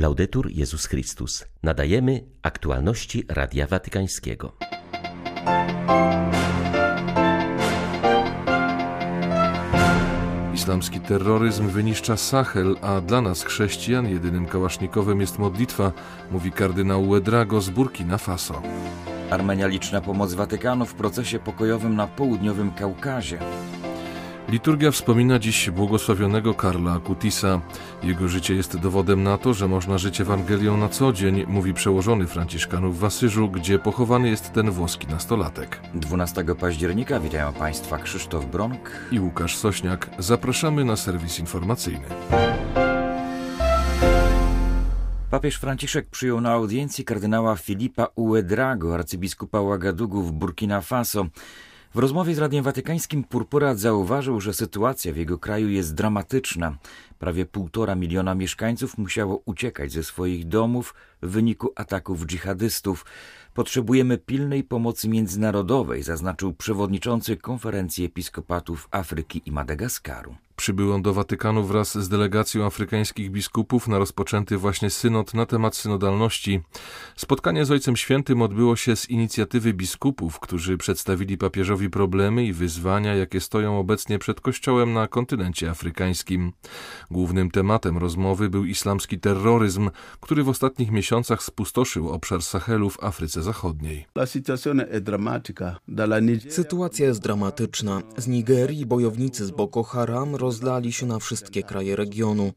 Laudetur Jezus Chrystus. Nadajemy aktualności Radia Watykańskiego. Islamski terroryzm wyniszcza Sahel, a dla nas chrześcijan jedynym kałasznikowym jest modlitwa, mówi kardynał Uedrago z Burkina Faso. Armenia liczna pomoc Watykanu w procesie pokojowym na południowym Kaukazie. Liturgia wspomina dziś błogosławionego Karla Akutisa. Jego życie jest dowodem na to, że można żyć Ewangelią na co dzień, mówi przełożony Franciszkanów w Asyżu, gdzie pochowany jest ten włoski nastolatek. 12 października witają Państwa Krzysztof Bronk i Łukasz Sośniak. Zapraszamy na serwis informacyjny. Papież Franciszek przyjął na audiencji kardynała Filipa Uedrago, arcybiskupa Ouagadougou w Burkina Faso. W rozmowie z Radiem Watykańskim Purpurat zauważył, że sytuacja w jego kraju jest dramatyczna. Prawie półtora miliona mieszkańców musiało uciekać ze swoich domów w wyniku ataków dżihadystów. Potrzebujemy pilnej pomocy międzynarodowej, zaznaczył przewodniczący Konferencji Episkopatów Afryki i Madagaskaru. Przybył on do Watykanu wraz z delegacją afrykańskich biskupów na rozpoczęty właśnie synod na temat synodalności. Spotkanie z Ojcem Świętym odbyło się z inicjatywy biskupów, którzy przedstawili papieżowi problemy i wyzwania, jakie stoją obecnie przed Kościołem na kontynencie afrykańskim. Głównym tematem rozmowy był islamski terroryzm, który w ostatnich miesiącach spustoszył obszar Sahelu w Afryce Zachodniej. Sytuacja jest dramatyczna. Z Nigerii bojownicy z Boko Haram rozlali się na wszystkie kraje regionu.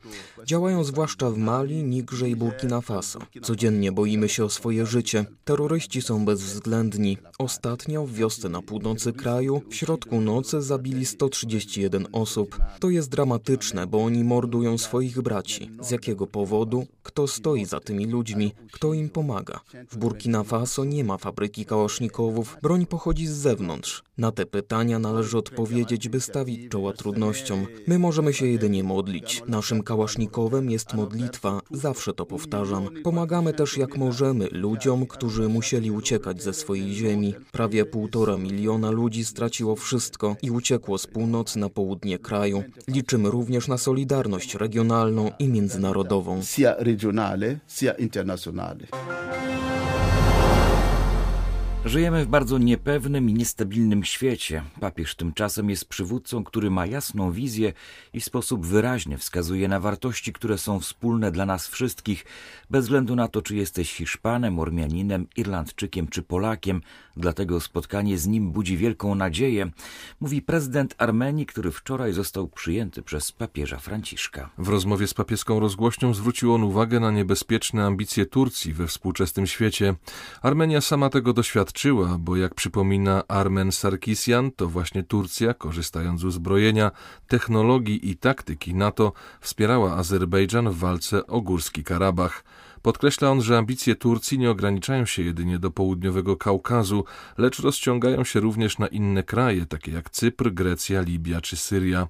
Działają zwłaszcza w Mali, Nigrze i Burkina Faso. Codziennie boimy się o swoje życie. Terroryści są bezwzględni. Ostatnio w wiosce na północy kraju w środku nocy zabili 131 osób. To jest dramatyczne, bo oni mordują swoich braci. Z jakiego powodu? Kto stoi za tymi ludźmi? Kto im pomaga? W Burkina Faso nie ma fabryki kałasznikowów. Broń pochodzi z zewnątrz. Na te pytania należy odpowiedzieć, by stawić czoła trudnościom. My możemy się jedynie modlić. Naszym kałasznikowem jest modlitwa, zawsze to powtarzam. Pomagamy też jak możemy ludziom, którzy musieli uciekać ze swojej ziemi. Prawie półtora miliona ludzi straciło wszystko i uciekło z północy na południe kraju. Liczymy również na solidarność regionalną i międzynarodową. Sia regionale, sia. Żyjemy w bardzo niepewnym i niestabilnym świecie. Papież tymczasem jest przywódcą, który ma jasną wizję i w sposób wyraźny wskazuje na wartości, które są wspólne dla nas wszystkich, bez względu na to, czy jesteś Hiszpanem, Ormianinem, Irlandczykiem czy Polakiem. Dlatego spotkanie z nim budzi wielką nadzieję, mówi prezydent Armenii, który wczoraj został przyjęty przez papieża Franciszka. W rozmowie z papieską rozgłośnią zwrócił on uwagę na niebezpieczne ambicje Turcji we współczesnym świecie. Armenia sama tego doświadczyła, bo jak przypomina Armen Sarkisian, to właśnie Turcja, korzystając z uzbrojenia, technologii i taktyki NATO, wspierała Azerbejdżan w walce o Górski Karabach. Podkreśla on, że ambicje Turcji nie ograniczają się jedynie do południowego Kaukazu, lecz rozciągają się również na inne kraje, takie jak Cypr, Grecja, Libia czy Syria.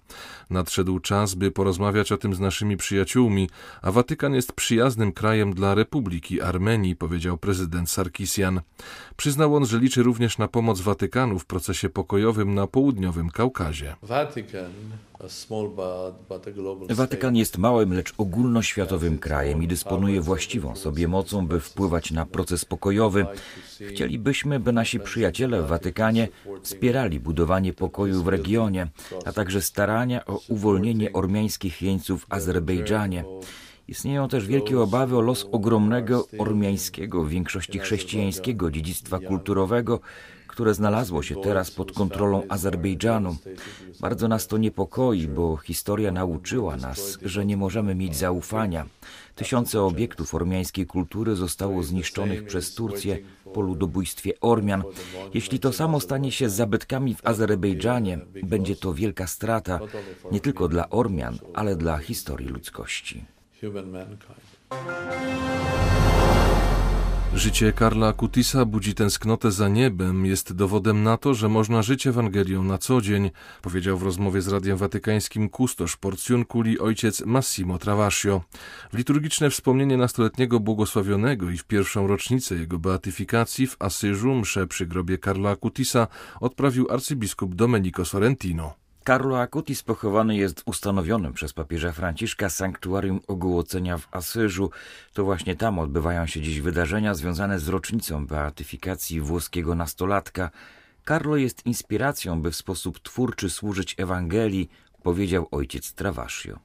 Nadszedł czas, by porozmawiać o tym z naszymi przyjaciółmi, a Watykan jest przyjaznym krajem dla Republiki Armenii, powiedział prezydent Sarkisian. Przyznał on, że liczy również na pomoc Watykanu w procesie pokojowym na południowym Kaukazie. Watykan jest małym, lecz ogólnoświatowym krajem i dysponuje właściwą sobie mocą, by wpływać na proces pokojowy. Chcielibyśmy, by nasi przyjaciele w Watykanie wspierali budowanie pokoju w regionie, a także starania o uwolnienie ormiańskich jeńców w Azerbejdżanie. Istnieją też wielkie obawy o los ogromnego ormiańskiego, w większości chrześcijańskiego dziedzictwa kulturowego, które znalazło się teraz pod kontrolą Azerbejdżanu. Bardzo nas to niepokoi, bo historia nauczyła nas, że nie możemy mieć zaufania. Tysiące obiektów ormiańskiej kultury zostało zniszczonych przez Turcję po ludobójstwie Ormian. Jeśli to samo stanie się z zabytkami w Azerbejdżanie, będzie to wielka strata nie tylko dla Ormian, ale dla historii ludzkości. Życie Karla Kutisa budzi tęsknotę za niebem, jest dowodem na to, że można żyć Ewangelią na co dzień, powiedział w rozmowie z Radiem Watykańskim kustosz Porcjunkuli ojciec Massimo Travascio. W liturgiczne wspomnienie nastoletniego błogosławionego i w pierwszą rocznicę jego beatyfikacji w Asyżu mszę przy grobie Karla Kutisa odprawił arcybiskup Domenico Sorrentino. Carlo Acutis pochowany jest w ustanowionym przez papieża Franciszka sanktuarium ogołocenia w Asyżu. To właśnie tam odbywają się dziś wydarzenia związane z rocznicą beatyfikacji włoskiego nastolatka. Carlo jest inspiracją, by w sposób twórczy służyć Ewangelii, powiedział ojciec Travascio.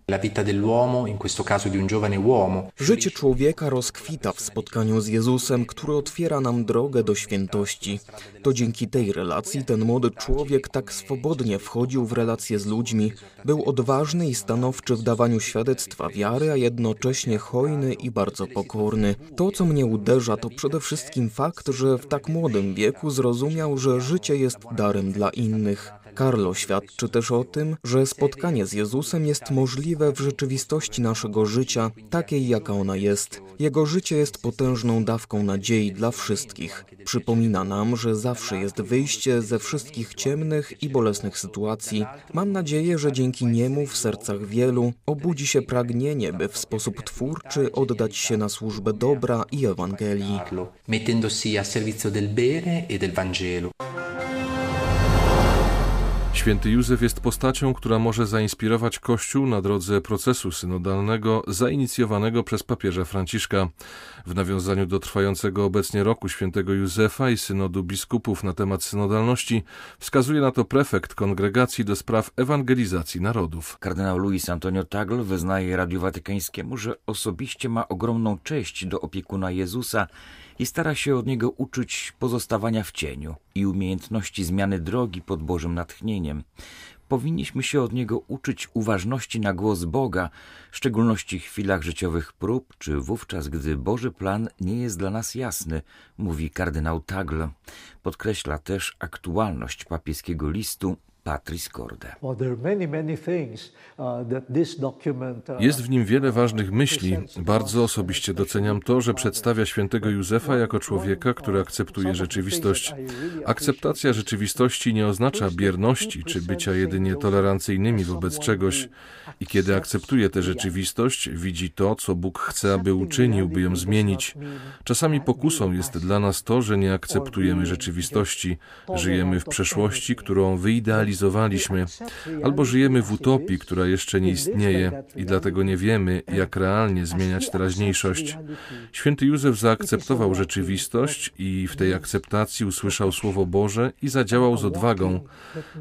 Życie człowieka rozkwita w spotkaniu z Jezusem, który otwiera nam drogę do świętości. To dzięki tej relacji ten młody człowiek tak swobodnie wchodził w relacje z ludźmi, był odważny i stanowczy w dawaniu świadectwa wiary, a jednocześnie hojny i bardzo pokorny. To, co mnie uderza, to przede wszystkim fakt, że w tak młodym wieku zrozumiał, że życie jest darem dla innych. Carlo świadczy też o tym, że spotkanie z Jezusem jest możliwe w rzeczywistości naszego życia, takiej jaka ona jest. Jego życie jest potężną dawką nadziei dla wszystkich. Przypomina nam, że zawsze jest wyjście ze wszystkich ciemnych i bolesnych sytuacji. Mam nadzieję, że dzięki niemu w sercach wielu obudzi się pragnienie, by w sposób twórczy oddać się na służbę dobra i Ewangelii. Mettendosi a servizio del bene e del Vangelo. Święty Józef jest postacią, która może zainspirować Kościół na drodze procesu synodalnego zainicjowanego przez papieża Franciszka. W nawiązaniu do trwającego obecnie roku świętego Józefa i synodu biskupów na temat synodalności wskazuje na to prefekt Kongregacji do spraw ewangelizacji narodów. Kardynał Luis Antonio Tagle wyznaje Radiu Watykańskiemu, że osobiście ma ogromną cześć do opiekuna Jezusa i stara się od niego uczyć pozostawania w cieniu i umiejętności zmiany drogi pod Bożym natchnieniem. Powinniśmy się od niego uczyć uważności na głos Boga, w szczególności w chwilach życiowych prób, czy wówczas, gdy Boży plan nie jest dla nas jasny, mówi kardynał Tagle. Podkreśla też aktualność papieskiego listu Patris. Uh, uh, Jest w nim wiele ważnych myśli. Bardzo osobiście doceniam to, że przedstawia świętego Józefa jako człowieka, który akceptuje rzeczywistość. Akceptacja rzeczywistości nie oznacza bierności czy bycia jedynie tolerancyjnymi wobec czegoś. I kiedy akceptuje tę rzeczywistość, widzi to, co Bóg chce, aby uczynił, by ją zmienić. Czasami pokusą jest dla nas to, że nie akceptujemy rzeczywistości. Żyjemy w przeszłości, którą wyidealizujemy albo żyjemy w utopii, która jeszcze nie istnieje i dlatego nie wiemy, jak realnie zmieniać teraźniejszość. Święty Józef zaakceptował rzeczywistość i w tej akceptacji usłyszał Słowo Boże i zadziałał z odwagą.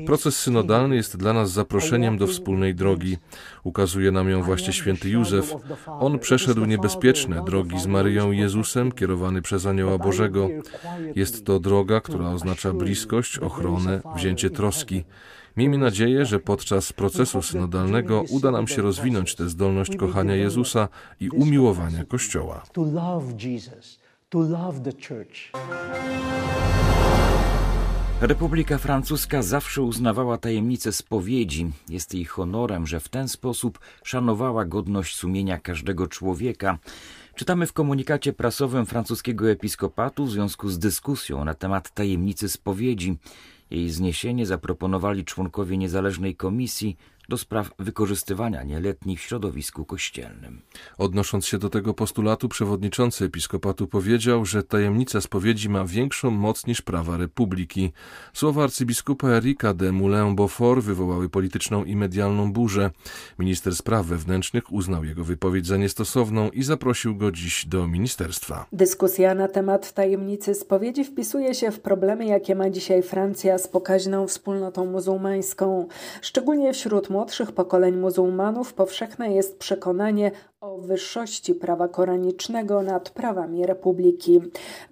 Proces synodalny jest dla nas zaproszeniem do wspólnej drogi. Ukazuje nam ją właśnie święty Józef. On przeszedł niebezpieczne drogi z Maryją i Jezusem, kierowany przez Anioła Bożego. Jest to droga, która oznacza bliskość, ochronę, wzięcie troski. Miejmy nadzieję, że podczas procesu synodalnego uda nam się rozwinąć tę zdolność kochania Jezusa i umiłowania Kościoła. Republika Francuska zawsze uznawała tajemnicę spowiedzi. Jest jej honorem, że w ten sposób szanowała godność sumienia każdego człowieka. Czytamy w komunikacie prasowym francuskiego episkopatu w związku z dyskusją na temat tajemnicy spowiedzi. Jej zniesienie zaproponowali członkowie niezależnej komisji do spraw wykorzystywania nieletnich w środowisku kościelnym. Odnosząc się do tego postulatu, przewodniczący episkopatu powiedział, że tajemnica spowiedzi ma większą moc niż prawa republiki. Słowa arcybiskupa Erika de Moulin-Beaufort wywołały polityczną i medialną burzę. Minister spraw wewnętrznych uznał jego wypowiedź za niestosowną i zaprosił go dziś do ministerstwa. Dyskusja na temat tajemnicy spowiedzi wpisuje się w problemy, jakie ma dzisiaj Francja z pokaźną wspólnotą muzułmańską, szczególnie wśród młodszych pokoleń muzułmanów powszechne jest przekonanie o wyższości prawa koranicznego nad prawami republiki.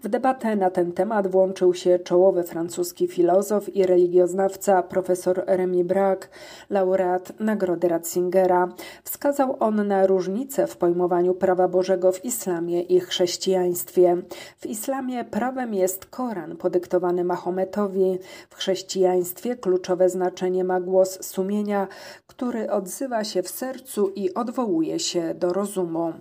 W debatę na ten temat włączył się czołowy francuski filozof i religioznawca profesor Remy Braque, laureat Nagrody Ratzingera. Wskazał on na różnice w pojmowaniu prawa Bożego w islamie i chrześcijaństwie. W islamie prawem jest Koran podyktowany Mahometowi. W chrześcijaństwie kluczowe znaczenie ma głos sumienia, który odzywa się w sercu i odwołuje się do rozumu.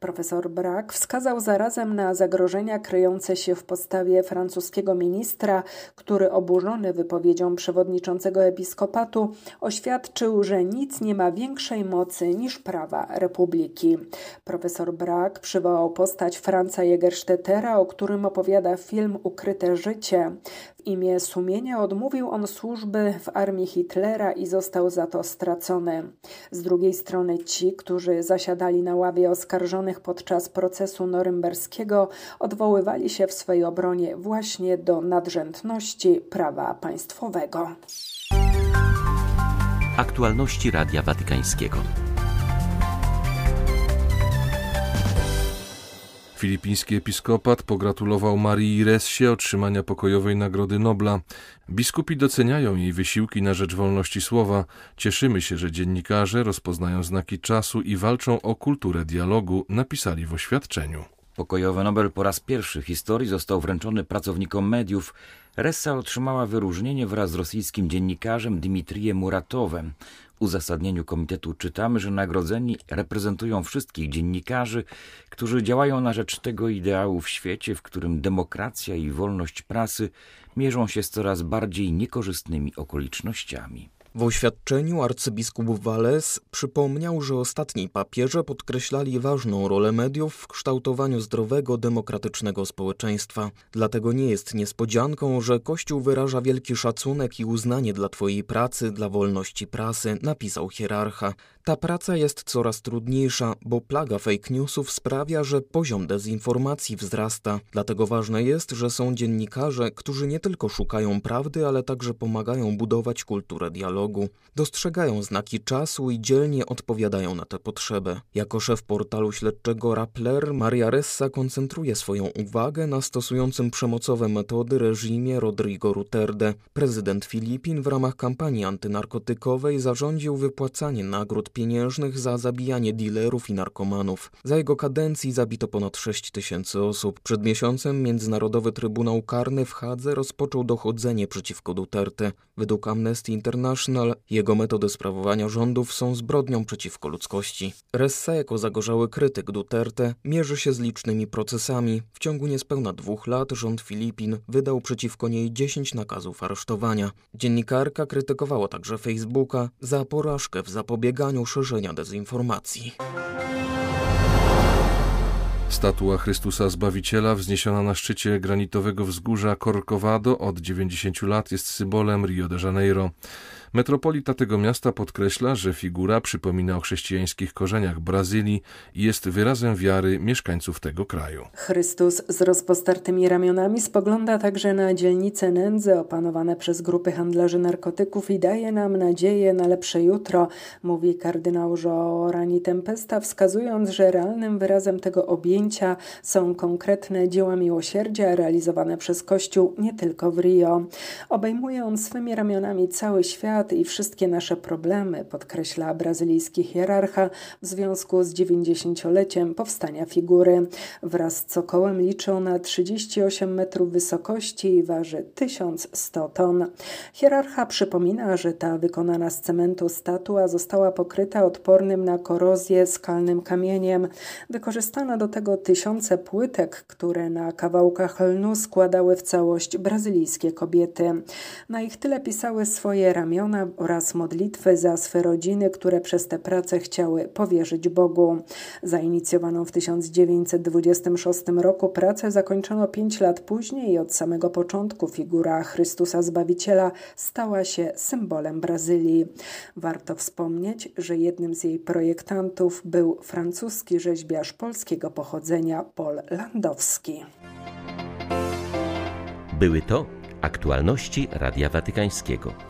Profesor Brak wskazał zarazem na zagrożenia kryjące się w postawie francuskiego ministra, który oburzony wypowiedzią przewodniczącego episkopatu oświadczył, że nic nie ma większej mocy niż prawa republiki. Profesor Brak przywołał postać Franca Jägerstättera, o którym opowiada film Ukryte życie. W imię sumienia odmówił on służby w armii Hitlera i został za to stracony. Z drugiej strony ci, którzy zasiadali na ławie oskarżonych podczas procesu norymberskiego, odwoływali się w swej obronie właśnie do nadrzędności prawa państwowego. Aktualności Radia Watykańskiego. Filipiński episkopat pogratulował Marii Ressie otrzymania pokojowej Nagrody Nobla. Biskupi doceniają jej wysiłki na rzecz wolności słowa. Cieszymy się, że dziennikarze rozpoznają znaki czasu i walczą o kulturę dialogu, napisali w oświadczeniu. Pokojowy Nobel po raz pierwszy w historii został wręczony pracownikom mediów. Ressa otrzymała wyróżnienie wraz z rosyjskim dziennikarzem Dmitrijem Muratowem uzasadnieniu komitetu czytamy, że nagrodzeni reprezentują wszystkich dziennikarzy, którzy działają na rzecz tego ideału w świecie, w którym demokracja i wolność prasy mierzą się z coraz bardziej niekorzystnymi okolicznościami. W oświadczeniu arcybiskup Wales przypomniał, że ostatni papieże podkreślali ważną rolę mediów w kształtowaniu zdrowego, demokratycznego społeczeństwa. Dlatego nie jest niespodzianką, że Kościół wyraża wielki szacunek i uznanie dla Twojej pracy, dla wolności prasy, napisał hierarcha. Ta praca jest coraz trudniejsza, bo plaga fake newsów sprawia, że poziom dezinformacji wzrasta. Dlatego ważne jest, że są dziennikarze, którzy nie tylko szukają prawdy, ale także pomagają budować kulturę dialogu. Dostrzegają znaki czasu i dzielnie odpowiadają na tę potrzebę. Jako szef portalu śledczego Rappler, Maria Ressa koncentruje swoją uwagę na stosującym przemocowe metody reżimie Rodrigo Ruterde. Prezydent Filipin w ramach kampanii antynarkotykowej zarządził wypłacanie nagród pieniężnych za zabijanie dealerów i narkomanów. Za jego kadencji zabito ponad 6 tysięcy osób. Przed miesiącem Międzynarodowy Trybunał Karny w Hadze rozpoczął dochodzenie przeciwko Duterte. Według Amnesty International jego metody sprawowania rządów są zbrodnią przeciwko ludzkości. Ressa jako zagorzały krytyk Duterte mierzy się z licznymi procesami. W ciągu niespełna dwóch lat rząd Filipin wydał przeciwko niej 10 nakazów aresztowania. Dziennikarka krytykowała także Facebooka za porażkę w zapobieganiu szerzenia dezinformacji. Statua Chrystusa Zbawiciela wzniesiona na szczycie granitowego wzgórza Corcovado od 90 lat jest symbolem Rio de Janeiro. Metropolita tego miasta podkreśla, że figura przypomina o chrześcijańskich korzeniach Brazylii i jest wyrazem wiary mieszkańców tego kraju. Chrystus z rozpostartymi ramionami spogląda także na dzielnice nędzy opanowane przez grupy handlarzy narkotyków i daje nam nadzieję na lepsze jutro, mówi kardynał Joorani Tempesta, wskazując, że realnym wyrazem tego objęcia są konkretne dzieła miłosierdzia realizowane przez Kościół nie tylko w Rio. Obejmuje on swymi ramionami cały świat, świat i wszystkie nasze problemy, podkreśla brazylijski hierarcha w związku z 90-leciem powstania figury. Wraz z cokołem liczy ona 38 metrów wysokości i waży 1100 ton. Hierarcha przypomina, że ta wykonana z cementu statua została pokryta odpornym na korozję skalnym kamieniem. Wykorzystano do tego tysiące płytek, które na kawałkach lnu składały w całość brazylijskie kobiety. Na ich tyle pisały swoje ramiona oraz modlitwy za swe rodziny, które przez tę pracę chciały powierzyć Bogu. Zainicjowaną w 1926 roku pracę zakończono pięć lat później i od samego początku figura Chrystusa Zbawiciela stała się symbolem Brazylii. Warto wspomnieć, że jednym z jej projektantów był francuski rzeźbiarz polskiego pochodzenia Paul Landowski. Były to aktualności Radia Watykańskiego.